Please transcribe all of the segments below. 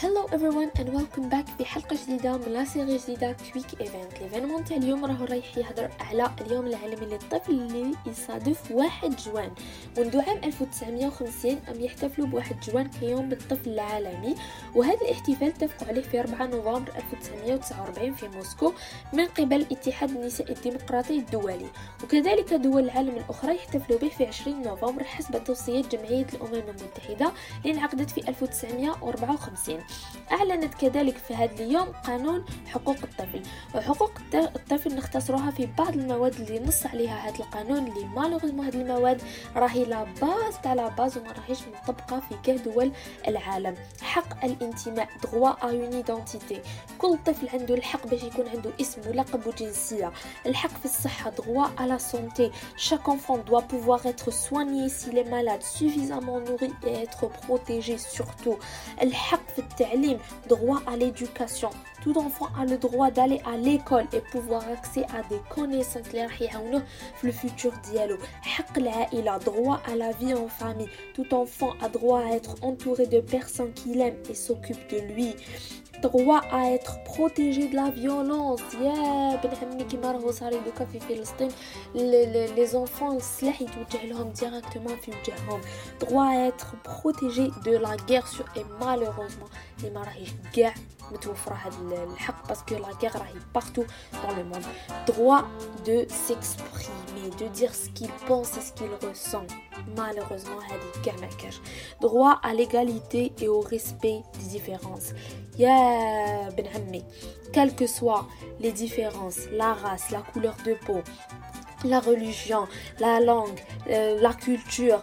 Hello everyone and welcome back في حلقة جديدة من la série جديدة quick event l'événement تاع اليوم راهو رايح يهضر على اليوم العالمي للطفل اللي يصادف واحد جوان. منذ عام 1950 أم يحتفلوا بواحد جوان كيوم بالطفل العالمي وهذا الاحتفال اتفقوا عليه في 4 نوفمبر 1949 في موسكو من قبل اتحاد النساء الديمقراطي الدولي. وكذلك دول العالم الأخرى يحتفلوا به في 20 نوفمبر حسب توصيات جمعية الأمم المتحدة اللي انعقدت في 1954 أعلنت كذلك في هذا اليوم قانون حقوق الطفل وحقوق الطفل نختصرها في بعض المواد اللي نص عليها هذا القانون اللي malheureusement هذه المواد راهي la base تاع la base وما راهيش مطبقة في كاع دول العالم. حق الانتماء à une identité. كل طفل عنده الحق باش يكون عنده اسم ولقب وجنسية. الحق في الصحة droit à la santé. Chaque enfant doit pouvoir être soigné est malade. Suffisamment nourri et être protégé surtout. الحق droit à l'éducation tout enfant a le droit d'aller à l'école et pouvoir accéder à des connaissances qui le futur dialogue. Il a droit à la vie en famille. Tout enfant a droit à être entouré de personnes qu'il aime et s'occupe de lui. Droit à être protégé de la violence. Les, les enfants, directement Droit à être protégé de la guerre et malheureusement, les parce que la guerre arrive partout dans le monde. Droit de s'exprimer, de dire ce qu'il pense et ce qu'il ressent. Malheureusement, droit à l'égalité et au respect des différences. Quelles que soient les différences, la race, la couleur de peau, la religion, la langue, euh, la culture,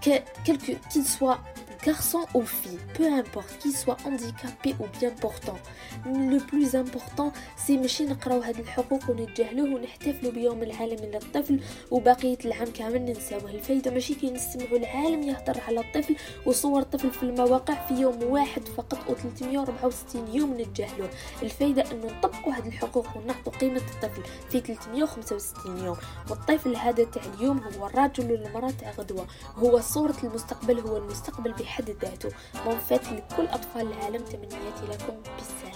qu'ils soient garçon ou fille, peu importe qu'il soit handicapé ou bien portant. Le plus important سي ماشي نقراو هاد الحقوق ونتجاهلوه ونحتفلوا بيوم العالمي للطفل وبقية العام كامل ننساوه الفايدة ماشي كي نستمعوا العالم يهضر على الطفل وصور الطفل في المواقع في يوم واحد فقط أو 364 يوم نتجاهلوه الفايدة انه نطبقوا هاد الحقوق ونعطوا قيمة الطفل في 365 يوم والطفل هذا تاع اليوم هو الرجل والمرأة تاع غدوة هو صورة المستقبل هو المستقبل بحد ذاته. مون فات لكل أطفال العالم تمنياتي لكم بالسلام